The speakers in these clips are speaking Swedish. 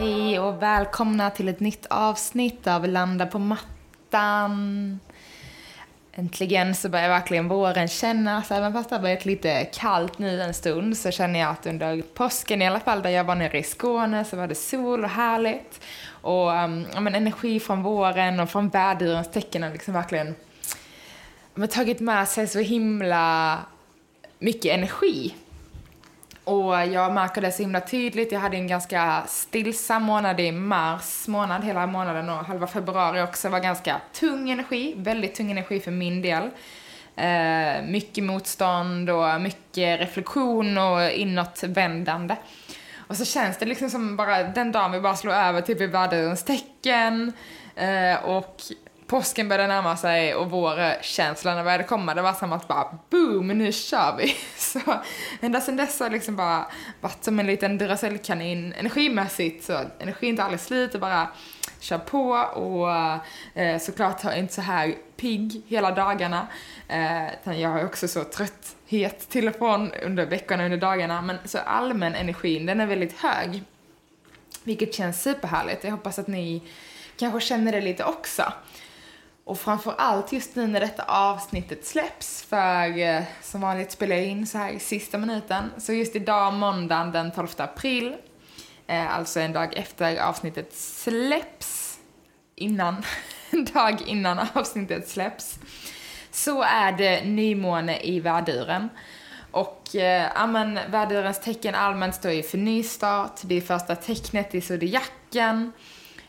Hej och välkomna till ett nytt avsnitt av Landa på mattan. Äntligen så börjar verkligen våren kännas. Även fast det har varit lite kallt nu en stund så känner jag att under påsken i alla fall, där jag var nere i Skåne, så var det sol och härligt. Och um, ja, men energi från våren och från vädurens tecken har liksom verkligen ja, tagit med sig så himla mycket energi. Och jag märker det så himla tydligt. Jag hade en ganska stillsam månad i mars månad, hela månaden och halva februari också var ganska tung energi, väldigt tung energi för min del. Eh, mycket motstånd och mycket reflektion och inåtvändande. Och så känns det liksom som bara den dagen vi bara slår över typ i världens tecken eh, och påsken började närma sig och vårkänslan började komma. Det var som att bara boom, nu kör vi. Så ända sedan dess har liksom bara varit som en liten Duracellkanin energimässigt. Så energin tar aldrig slut och bara kör på och eh, såklart har jag inte så här pigg hela dagarna. Eh, jag har också så trötthet till och från under veckorna, under dagarna. Men så allmän energin, den är väldigt hög. Vilket känns superhärligt. Jag hoppas att ni kanske känner det lite också. Och framförallt just nu när detta avsnittet släpps, för eh, som vanligt spelar jag in så här i sista minuten. Så just idag, måndagen den 12 april, eh, alltså en dag efter avsnittet släpps, innan, en dag innan avsnittet släpps, så är det nymåne i värduren. Och eh, ja, men värdurens tecken allmänt står ju för nystart, det är första tecknet i zodiaken.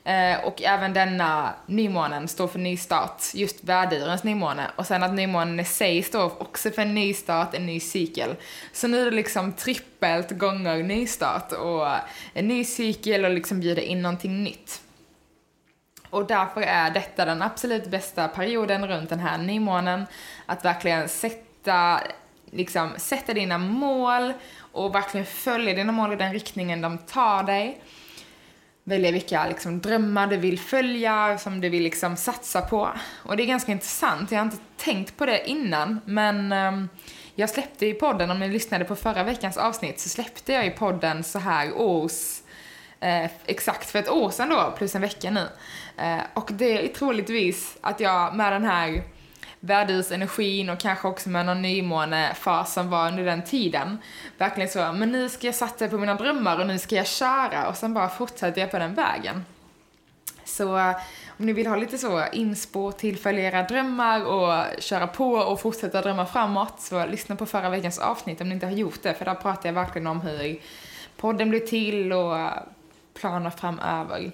Eh, och även denna nymånen står för nystart, just värdurens nymåne. Och sen att nymånen i sig står också för en nystart, en ny cykel. Så nu är det liksom trippelt gånger nystart och en ny cykel och liksom bjuda in någonting nytt. Och därför är detta den absolut bästa perioden runt den här nymånen. Att verkligen sätta, liksom, sätta dina mål och verkligen följa dina mål i den riktningen de tar dig välja vilka liksom, drömmar du vill följa, som du vill liksom, satsa på. Och det är ganska intressant, jag har inte tänkt på det innan, men um, jag släppte i podden, om ni lyssnade på förra veckans avsnitt, så släppte jag i podden så här års, eh, exakt för ett år sedan då, plus en vecka nu. Eh, och det är troligtvis att jag med den här värdehusenergin och kanske också med någon nymånefas som var under den tiden. Verkligen så, men nu ska jag satsa på mina drömmar och nu ska jag köra och sen bara fortsätter jag på den vägen. Så eh, om ni vill ha lite så inspo till följa era drömmar och köra på och fortsätta drömma framåt så lyssna på förra veckans avsnitt om ni inte har gjort det för där pratar jag verkligen om hur podden blir till och planer framöver.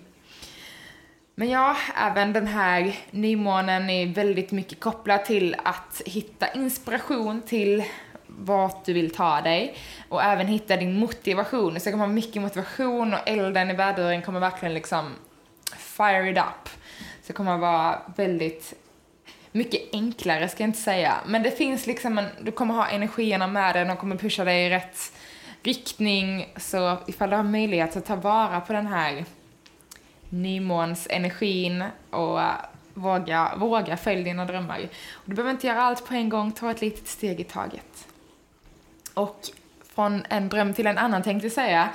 Men ja, även den här nymånen är väldigt mycket kopplad till att hitta inspiration till vart du vill ta dig och även hitta din motivation. Så det kommer ha mycket motivation och elden i väduren kommer verkligen liksom fire it up. Så det kommer vara väldigt mycket enklare ska jag inte säga. Men det finns liksom en, du kommer ha energierna med dig, de kommer pusha dig i rätt riktning. Så ifall du har möjlighet så ta vara på den här nymånsenergin och uh, våga, våga följ dina drömmar. Och du behöver inte göra allt på en gång, ta ett litet steg i taget. Och från en dröm till en annan tänkte jag säga.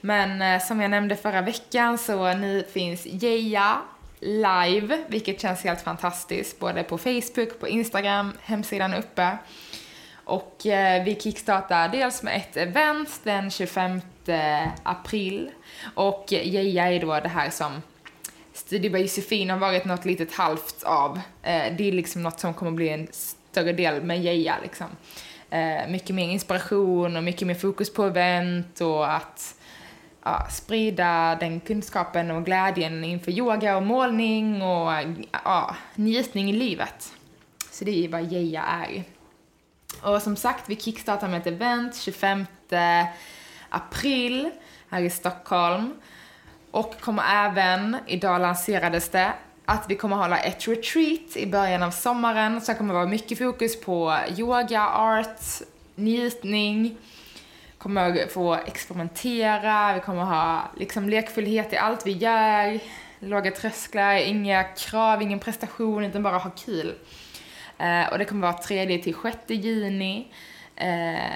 Men eh, som jag nämnde förra veckan så nu finns Geja live, vilket känns helt fantastiskt. Både på Facebook, på Instagram, hemsidan är uppe. Och eh, vi kickstartar dels med ett event den 25 Eh, april. Och Geja är då det här som Studio by Josefin har varit något litet halvt av. Eh, det är liksom något som kommer bli en större del med Geja liksom. Eh, mycket mer inspiration och mycket mer fokus på event och att ja, sprida den kunskapen och glädjen inför yoga och målning och ja, njutning i livet. Så det är vad Geja är. Och som sagt, vi kickstartar med ett event 25 april här i Stockholm. Och kommer även, idag lanserades det, att vi kommer hålla ett retreat i början av sommaren. Så det kommer vara mycket fokus på yoga, art, njutning. Kommer få experimentera, vi kommer ha liksom lekfullhet i allt vi gör. Låga trösklar, inga krav, ingen prestation, utan bara ha kul. Eh, och det kommer vara 3 till 6 juni. Eh,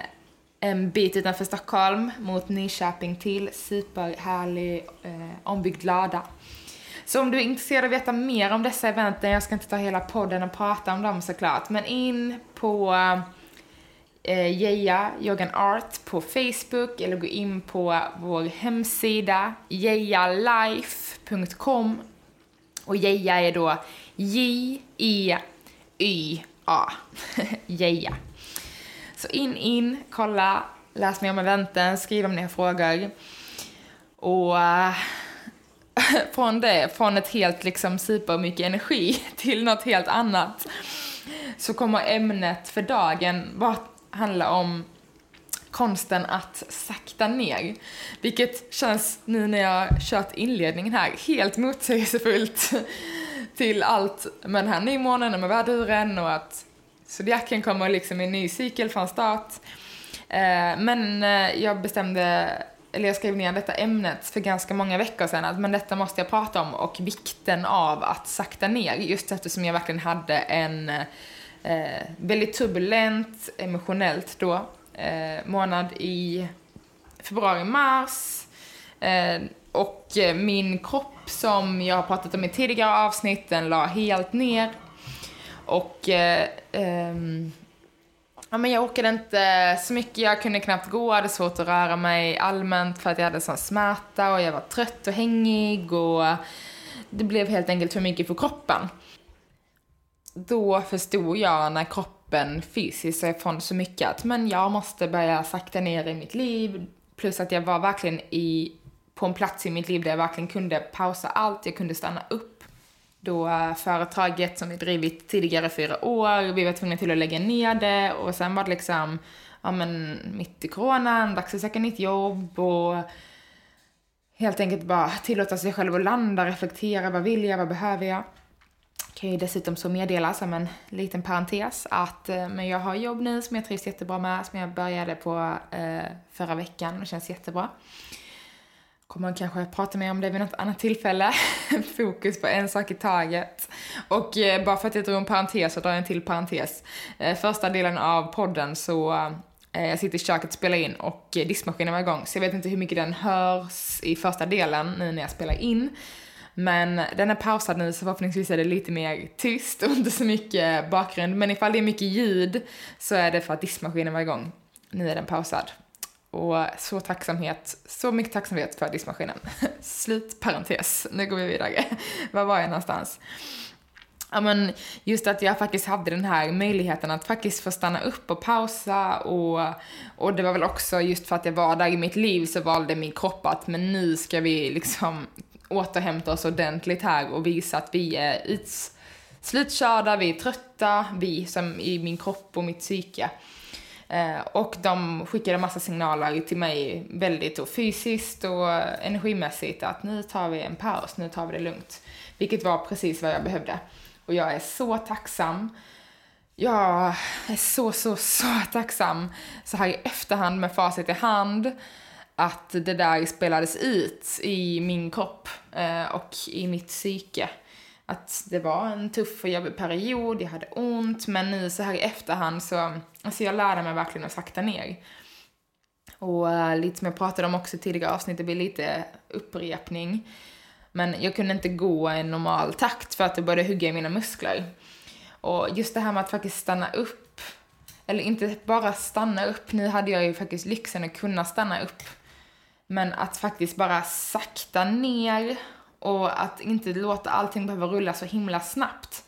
en bit utanför Stockholm mot Nyköping till superhärlig eh, ombyggd lada. Så om du är intresserad av att veta mer om dessa eventen, jag ska inte ta hela podden och prata om dem såklart, men in på eh, Geja Yogan Art på Facebook eller gå in på vår hemsida jejalife.com och Geja är då J-E-Y-A. Geja. Så in, in, kolla, läs mer om eventen, skriv om ni har frågor. Och uh, från det, från ett helt liksom supermycket energi till något helt annat, så kommer ämnet för dagen bara handla om konsten att sakta ner. Vilket känns, nu när jag kört inledningen här, helt motsägelsefullt till allt med den här nymånen och med väduren och att Zodiacen kommer liksom i en ny cykel från start. Eh, men eh, jag bestämde, eller jag skrev ner detta ämnet för ganska många veckor sedan, att men detta måste jag prata om och vikten av att sakta ner, just eftersom jag verkligen hade en eh, väldigt turbulent, emotionellt då, månad i februari-mars. Och min kropp, som jag har pratat om i tidigare avsnitt, den la helt ner. Och eh, eh, ja, men jag orkade inte så mycket, jag kunde knappt gå, hade svårt att röra mig allmänt för att jag hade sån smärta och jag var trött och hängig och det blev helt enkelt för mycket för kroppen. Då förstod jag när kroppen fysiskt sa ifrån så mycket att men jag måste börja sakta ner i mitt liv. Plus att jag var verkligen i, på en plats i mitt liv där jag verkligen kunde pausa allt, jag kunde stanna upp då företaget som vi drivit tidigare fyra år, vi var tvungna till att lägga ner det och sen var det liksom, ja men mitt i coronan, dags att söka nytt jobb och helt enkelt bara tillåta sig själv att landa, reflektera, vad vill jag, vad behöver jag? Kan ju dessutom så meddela som en liten parentes att eh, men jag har jobb nu som jag trivs jättebra med, som jag började på eh, förra veckan och känns jättebra kommer kanske prata mer om det vid något annat tillfälle. Fokus på en sak i taget. Och eh, bara för att jag drog en parentes så drar jag en till parentes. Eh, första delen av podden så eh, jag sitter i köket och spelar in och diskmaskinen var igång. Så jag vet inte hur mycket den hörs i första delen nu när jag spelar in. Men den är pausad nu så förhoppningsvis är det lite mer tyst och inte så mycket bakgrund. Men ifall det är mycket ljud så är det för att diskmaskinen var igång. Nu är den pausad. Och så tacksamhet, så mycket tacksamhet för diskmaskinen. Slut parentes, nu går vi vidare. Var var jag någonstans? Ja men just att jag faktiskt hade den här möjligheten att faktiskt få stanna upp och pausa och, och det var väl också just för att jag var där i mitt liv så valde min kropp att men nu ska vi liksom återhämta oss ordentligt här och visa att vi är uts slutkörda, vi är trötta, vi som i min kropp och mitt psyke. Eh, och de skickade massa signaler till mig väldigt och fysiskt och energimässigt att nu tar vi en paus, nu tar vi det lugnt. Vilket var precis vad jag behövde. Och jag är så tacksam. Jag är så, så, så tacksam så här i efterhand med facit i hand att det där spelades ut i min kropp eh, och i mitt psyke att det var en tuff och jobbig period, jag hade ont, men nu så här i efterhand så, alltså jag lärde mig verkligen att sakta ner. Och uh, lite som jag pratade om också i tidigare avsnitt, det blir lite upprepning. Men jag kunde inte gå i en normal takt för att det började hugga i mina muskler. Och just det här med att faktiskt stanna upp, eller inte bara stanna upp, nu hade jag ju faktiskt lyxen att kunna stanna upp. Men att faktiskt bara sakta ner och att inte låta allting behöva rulla så himla snabbt.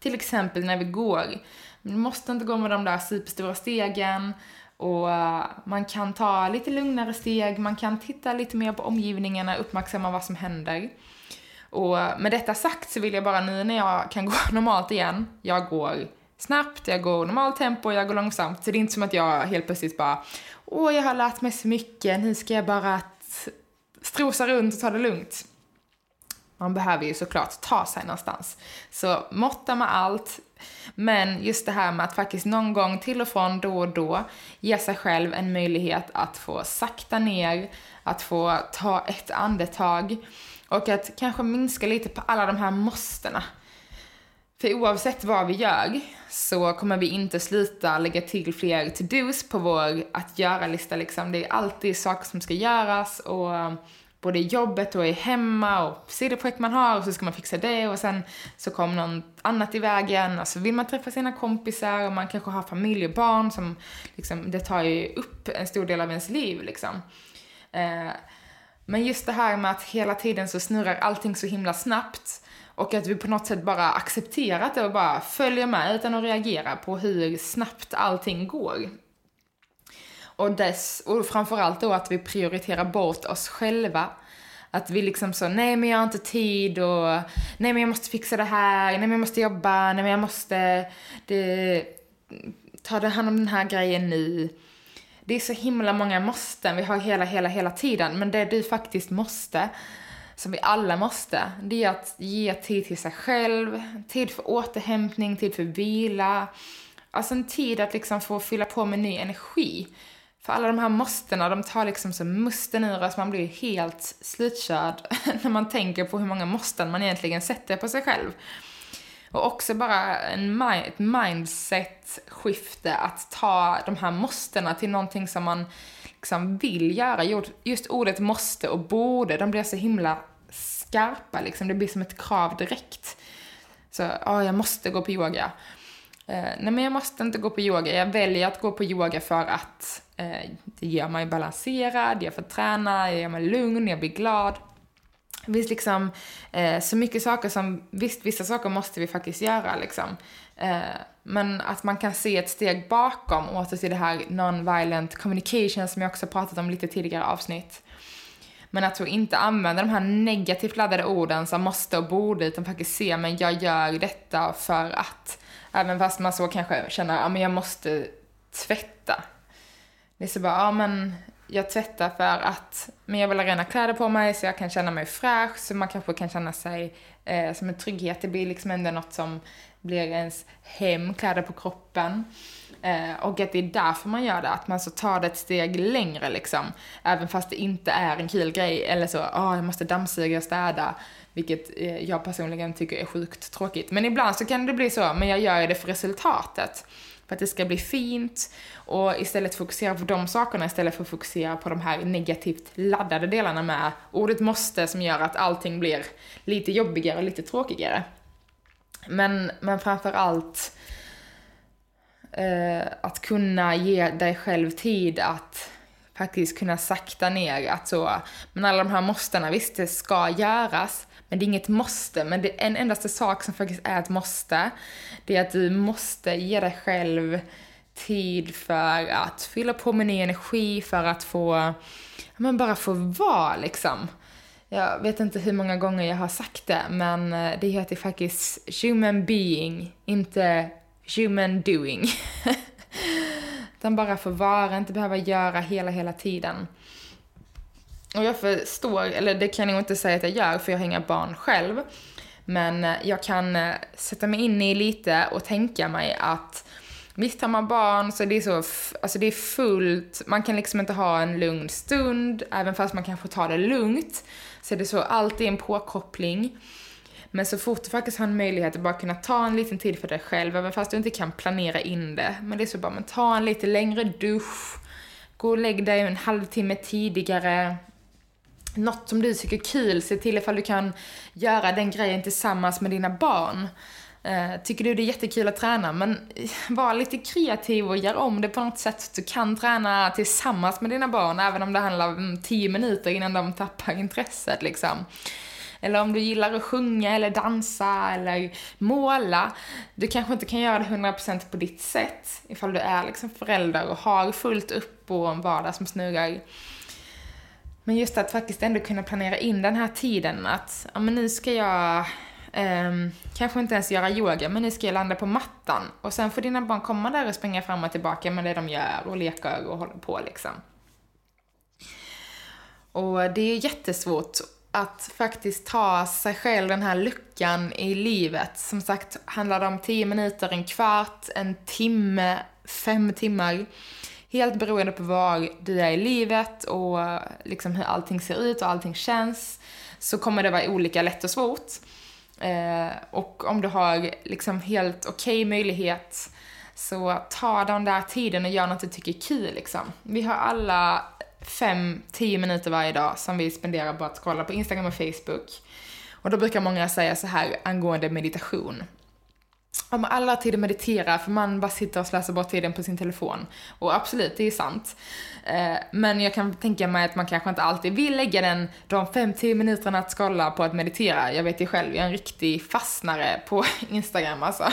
Till exempel när vi går. Vi måste inte gå med de där superstora stegen Och eh, man kan ta lite lugnare steg, man kan titta lite mer på omgivningarna, uppmärksamma vad som händer. Och eh, med detta sagt så vill jag bara nu när jag kan gå normalt igen, jag går snabbt, jag går normalt tempo, jag går långsamt. Så det är inte som att jag helt plötsligt bara, åh jag har lärt mig så mycket, nu ska jag bara strosa runt och ta det lugnt. Man behöver ju såklart ta sig någonstans. Så måtta med allt. Men just det här med att faktiskt någon gång till och från då och då ge sig själv en möjlighet att få sakta ner, att få ta ett andetag och att kanske minska lite på alla de här måstena. För oavsett vad vi gör så kommer vi inte sluta lägga till fler to-dos på vår att göra-lista liksom. Det är alltid saker som ska göras och både i jobbet och i hemma och sidoprojekt man har och så ska man fixa det och sen så kom något annat i vägen och så vill man träffa sina kompisar och man kanske har familj och barn som liksom, det tar ju upp en stor del av ens liv liksom. Eh, men just det här med att hela tiden så snurrar allting så himla snabbt och att vi på något sätt bara accepterat det och bara följer med utan att reagera på hur snabbt allting går. Och, dess, och framförallt då att vi prioriterar bort oss själva. Att vi liksom så, nej men jag har inte tid och nej men jag måste fixa det här, nej men jag måste jobba, nej men jag måste det, ta det hand om den här grejen nu. Det är så himla många måsten vi har hela, hela, hela tiden. Men det du faktiskt måste, som vi alla måste, det är att ge tid till sig själv, tid för återhämtning, tid för vila. Alltså en tid att liksom få fylla på med ny energi. För alla de här måstena, de tar liksom så musten ur oss, man blir helt slutkörd när man tänker på hur många måsten man egentligen sätter på sig själv. Och också bara en ett mindset-skifte att ta de här måstena till någonting som man liksom vill göra. Just ordet måste och borde, de blir så himla skarpa liksom. Det blir som ett krav direkt. Så, ja, oh, jag måste gå på yoga. Eh, nej men jag måste inte gå på yoga, jag väljer att gå på yoga för att eh, det gör mig balanserad, jag får träna, jag gör mig lugn, jag blir glad. Det finns liksom eh, så mycket saker som, visst vissa saker måste vi faktiskt göra liksom. Eh, men att man kan se ett steg bakom, åter till det här non-violent communication som jag också pratat om lite tidigare avsnitt. Men att inte använda de här negativt laddade orden som måste och borde, utan faktiskt se, men jag gör detta för att. Även fast man så kanske känner, ja men jag måste tvätta. Det är så bara, ja men jag tvättar för att, men jag vill ha rena kläder på mig så jag kan känna mig fräsch, så man kanske kan känna sig eh, som en trygghet. Det blir liksom ändå något som blir ens hem, kläder på kroppen. Eh, och att det är därför man gör det, att man så tar det ett steg längre liksom. Även fast det inte är en kul grej, eller så, åh oh, jag måste dammsuga och städa. Vilket eh, jag personligen tycker är sjukt tråkigt. Men ibland så kan det bli så, men jag gör det för resultatet. För att det ska bli fint och istället fokusera på de sakerna istället för att fokusera på de här negativt laddade delarna med ordet måste som gör att allting blir lite jobbigare och lite tråkigare. Men, men framför allt eh, att kunna ge dig själv tid att faktiskt kunna sakta ner. Att så, men alla de här måstena, visst det ska göras, men det är inget måste. Men det är en endaste sak som faktiskt är ett måste, det är att du måste ge dig själv tid för att fylla på med ny energi, för att få, men bara få vara liksom. Jag vet inte hur många gånger jag har sagt det, men eh, det heter faktiskt human being, inte human doing. Utan bara få vara, inte behöva göra hela, hela tiden. Och jag förstår, eller det kan jag nog inte säga att jag gör för jag har inga barn själv. Men eh, jag kan eh, sätta mig in i lite och tänka mig att visst har man barn så det är så, alltså det är fullt, man kan liksom inte ha en lugn stund, även fast man kan få ta det lugnt. Så är det så, så alltid en påkoppling. Men så fort du faktiskt har en möjlighet att bara kunna ta en liten tid för dig själv, även fast du inte kan planera in det. Men det är så bara, men ta en lite längre dusch, gå och lägg dig en halvtimme tidigare, något som du tycker är kul, se till ifall du kan göra den grejen tillsammans med dina barn. Eh, tycker du det är jättekul att träna, men eh, var lite kreativ och gör om det på något sätt så att du kan träna tillsammans med dina barn, även om det handlar om 10 minuter innan de tappar intresset liksom. Eller om du gillar att sjunga eller dansa eller måla. Du kanske inte kan göra det 100% på ditt sätt ifall du är liksom förälder och har fullt upp och en vardag som snurrar. Men just att faktiskt ändå kunna planera in den här tiden att, ja men nu ska jag Um, kanske inte ens göra yoga, men nu ska jag landa på mattan. Och sen får dina barn komma där och springa fram och tillbaka med det de gör och leker och håller på liksom. Och det är jättesvårt att faktiskt ta sig själv den här luckan i livet. Som sagt, handlar det om 10 minuter, en kvart, en timme, fem timmar. Helt beroende på var du är i livet och liksom hur allting ser ut och allting känns så kommer det vara olika lätt och svårt. Eh, och om du har liksom helt okej okay möjlighet så ta den där tiden och gör något du tycker är kul liksom. Vi har alla fem, tio minuter varje dag som vi spenderar på att kolla på Instagram och Facebook. Och då brukar många säga så här angående meditation. Om alla har tid att meditera, för man bara sitter och slösar bort tiden på sin telefon. Och absolut, det är sant. Eh, men jag kan tänka mig att man kanske inte alltid vill lägga den, de 5-10 minuterna att skrolla på att meditera. Jag vet ju själv, jag är en riktig fastnare på Instagram alltså.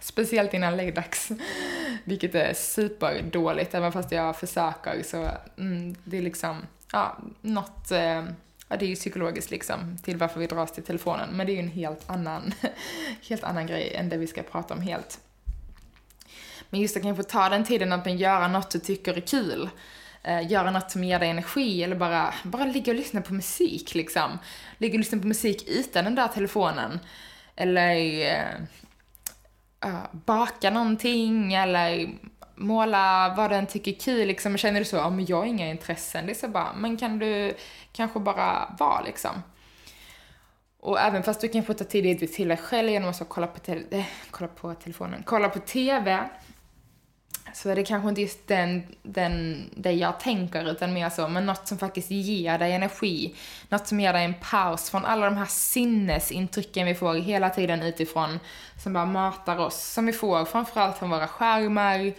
Speciellt innan läggdags. Vilket är superdåligt, även fast jag försöker så, mm, det är liksom, ja, något eh, ja, det är ju psykologiskt liksom, till varför vi dras till telefonen. Men det är ju en helt annan, helt annan grej än det vi ska prata om helt. Men just att kanske ta den tiden att göra något du tycker är kul. Eh, göra något som ger dig energi eller bara, bara ligga och lyssna på musik liksom. Ligga och lyssna på musik utan den där telefonen. Eller eh, uh, baka någonting eller måla vad den tycker är kul liksom. Känner du så, ja men jag har inga intressen. Det är så bara, men kan du kanske bara vara liksom. Och även fast du kan få ta tid till dig själv genom att kolla på, te äh, eh, kolla på telefonen, kolla på TV, så är det kanske inte just den, den, det jag tänker, utan mer så, men något som faktiskt ger dig energi. Något som ger dig en paus från alla de här sinnesintrycken vi får hela tiden utifrån, som bara matar oss, som vi får framförallt från våra skärmar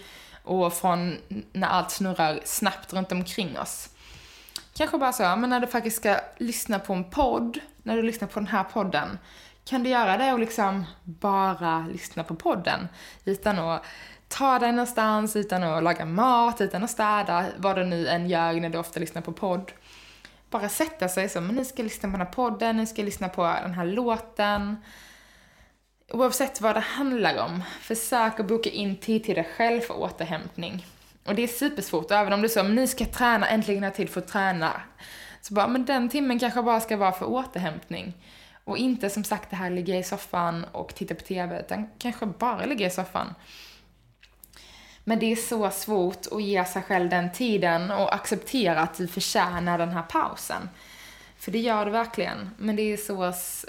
och från när allt snurrar snabbt runt omkring oss. Kanske bara så, men när du faktiskt ska lyssna på en podd, när du lyssnar på den här podden, kan du göra det och liksom bara lyssna på podden utan att ta dig någonstans, utan att laga mat, utan att städa, vad du nu än gör när du ofta lyssnar på podd. Bara sätta sig så, men nu ska jag lyssna på den här podden, nu ska jag lyssna på den här låten. Oavsett vad det handlar om, försök att boka in tid till dig själv för återhämtning. Och det är supersvårt, även om du säger, men nu ska jag träna, äntligen har jag tid för att träna. Så bara, men den timmen kanske bara ska vara för återhämtning. Och inte som sagt det här ligga i soffan och titta på TV, utan kanske bara ligga i soffan. Men det är så svårt att ge sig själv den tiden och acceptera att du förtjänar den här pausen. För det gör du verkligen. Men det är så,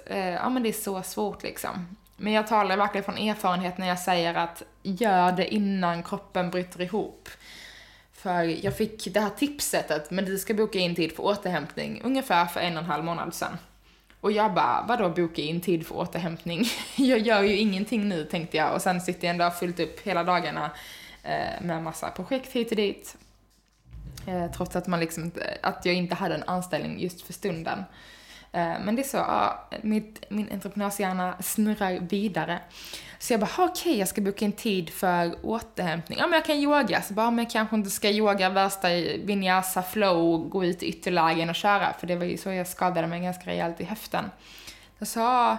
eh, ja, men det är så svårt liksom. Men jag talar verkligen från erfarenhet när jag säger att gör det innan kroppen bryter ihop. För jag fick det här tipset att men du ska boka in tid för återhämtning ungefär för en och en halv månad sedan. Och jag bara, vadå boka in tid för återhämtning? jag gör ju ingenting nu tänkte jag och sen sitter jag ändå fullt upp hela dagarna eh, med massa projekt hit och dit. Eh, trots att man liksom, att jag inte hade en anställning just för stunden. Eh, men det är så, ja, mitt, min entreprenörshjärna snurrar vidare. Så jag bara, okej, okay, jag ska boka en tid för återhämtning. Ja, men jag kan yoga. Så bara, men jag kanske inte ska yoga värsta vinyasa flow, gå ut i ytterlägen och köra. För det var ju så jag skadade mig ganska rejält i höften. Så sa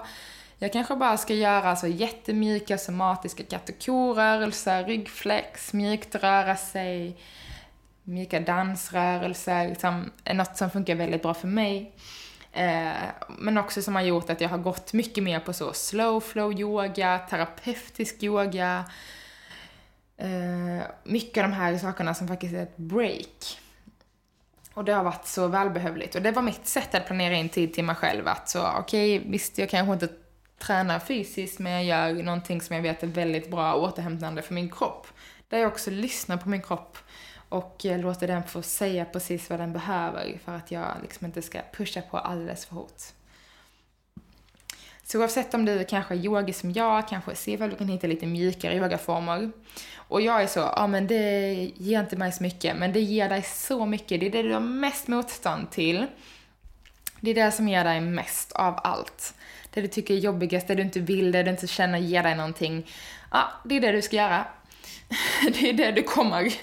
jag kanske bara ska göra så jättemjuka somatiska katt och korörelser, ryggflex, mjukt röra sig, mjuka dansrörelser, liksom, något som funkar väldigt bra för mig. Eh, men också som har gjort att jag har gått mycket mer på så slow flow yoga, terapeutisk yoga. Eh, mycket av de här sakerna som faktiskt är ett break. Och det har varit så välbehövligt. Och det var mitt sätt att planera in tid till mig själv. Att så, okej, okay, visst jag kanske inte tränar fysiskt men jag gör någonting som jag vet är väldigt bra återhämtande för min kropp. Där jag också lyssnar på min kropp och eh, låter den få säga precis vad den behöver för att jag liksom inte ska pusha på alldeles för hårt. Så oavsett om du kanske är yogi som jag, kanske se ifall du kan hitta lite mjukare yogaformer. Och jag är så, ja ah, men det ger inte mig så mycket, men det ger dig så mycket. Det är det du har mest motstånd till. Det är det som ger dig mest av allt. Det du tycker är jobbigast, det du inte vill, det du inte känner ger dig någonting. Ja, det är det du ska göra. Det är det du kommer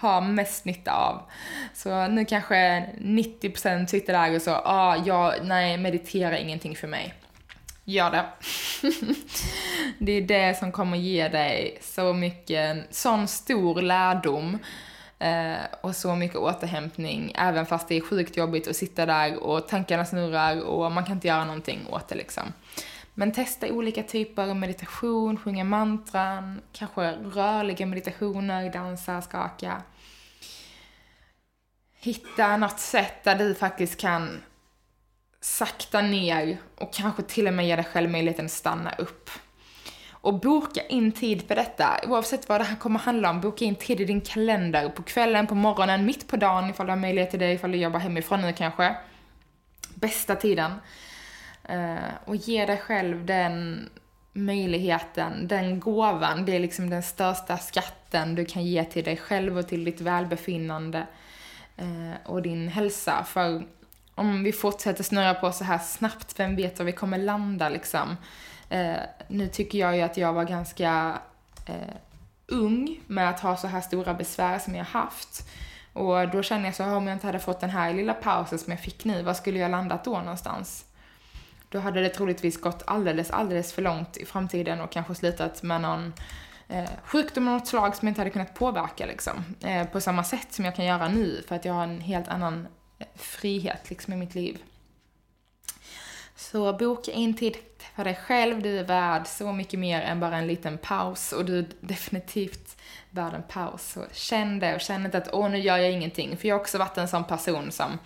ha mest nytta av. Så nu kanske 90% sitter där och så, ah, ja, nej, meditera ingenting för mig. Gör det. det är det som kommer ge dig så mycket, sån stor lärdom eh, och så mycket återhämtning, även fast det är sjukt jobbigt att sitta där och tankarna snurrar och man kan inte göra någonting åt det liksom. Men testa olika typer av meditation, sjunga mantran, kanske rörliga meditationer, dansa, skaka. Hitta något sätt där du faktiskt kan sakta ner och kanske till och med ge dig själv möjligheten att stanna upp. Och boka in tid för detta, oavsett vad det här kommer handla om. Boka in tid i din kalender, på kvällen, på morgonen, mitt på dagen ifall du har möjlighet till det, ifall du jobbar hemifrån nu kanske. Bästa tiden. Eh, och ge dig själv den möjligheten, den gåvan, det är liksom den största skatten du kan ge till dig själv och till ditt välbefinnande eh, och din hälsa. För om vi fortsätter snurra på så här snabbt, vem vet var vi kommer landa liksom. Eh, nu tycker jag ju att jag var ganska ung med att ha så här stora besvär som jag haft. Och då känner jag så, om jag inte hade fått den här lilla pausen som jag fick nu, var skulle jag landat då någonstans? Då hade det troligtvis gått alldeles, alldeles för långt i framtiden och kanske slutat med någon eh, sjukdom av något slag som jag inte hade kunnat påverka liksom. Eh, på samma sätt som jag kan göra nu för att jag har en helt annan eh, frihet liksom i mitt liv. Så boka in tid för dig själv, du är värd så mycket mer än bara en liten paus och du är definitivt värd en paus. Så känn det och känn inte att åh nu gör jag ingenting. För jag har också varit en sån person som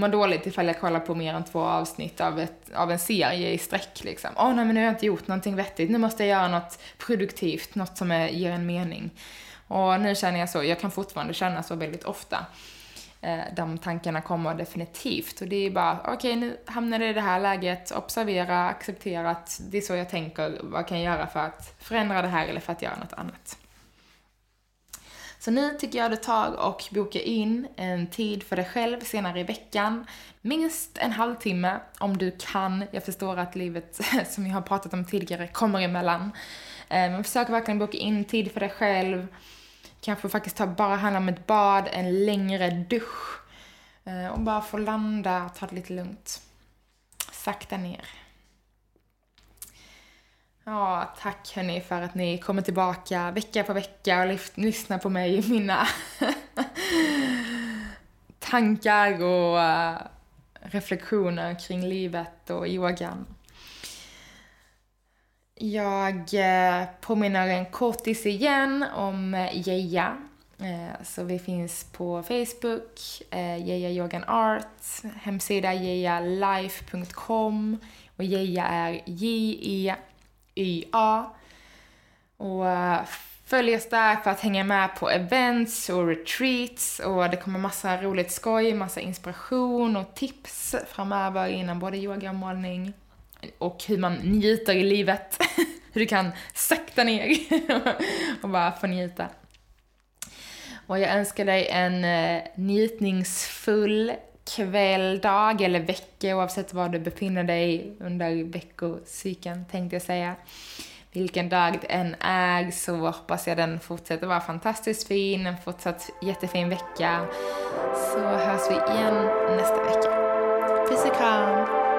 mår dåligt ifall jag kollar på mer än två avsnitt av, ett, av en serie i sträck liksom. Åh nej men nu har jag inte gjort någonting vettigt, nu måste jag göra något produktivt, något som är, ger en mening. Och nu känner jag så, jag kan fortfarande känna så väldigt ofta. Eh, de tankarna kommer definitivt. Och det är bara, okej okay, nu hamnade jag i det här läget, observera, acceptera att det är så jag tänker, vad kan jag göra för att förändra det här eller för att göra något annat. Så nu tycker jag du tar och bokar in en tid för dig själv senare i veckan. Minst en halvtimme om du kan. Jag förstår att livet, som jag har pratat om tidigare, kommer emellan. Eh, men försök verkligen boka in tid för dig själv. Kanske faktiskt ta, bara handla om ett bad, en längre dusch. Eh, och bara få landa, ta det lite lugnt. Sakta ner. Ja, tack hörni för att ni kommer tillbaka vecka på vecka och lyssnar på mig i mina tankar och uh, reflektioner kring livet och yogan. Jag uh, påminner en kortis igen om eh, Geja. Uh, så vi finns på Facebook, Geja Yogan Art, hemsida gejalife.com och Geja är J-E YA. Och eh, följ oss där för att hänga med på events och retreats och det kommer massa roligt skoj, massa inspiration och tips framöver inom både yoga och målning. Och hur man njuter i livet. hur du kan sakta ner och bara få njuta. Och jag önskar dig en eh, njutningsfull kväll, dag eller vecka oavsett var du befinner dig under veckocykeln tänkte jag säga. Vilken dag det än är så hoppas jag den fortsätter vara fantastiskt fin, en fortsatt jättefin vecka. Så hörs vi igen nästa vecka. Puss och kram!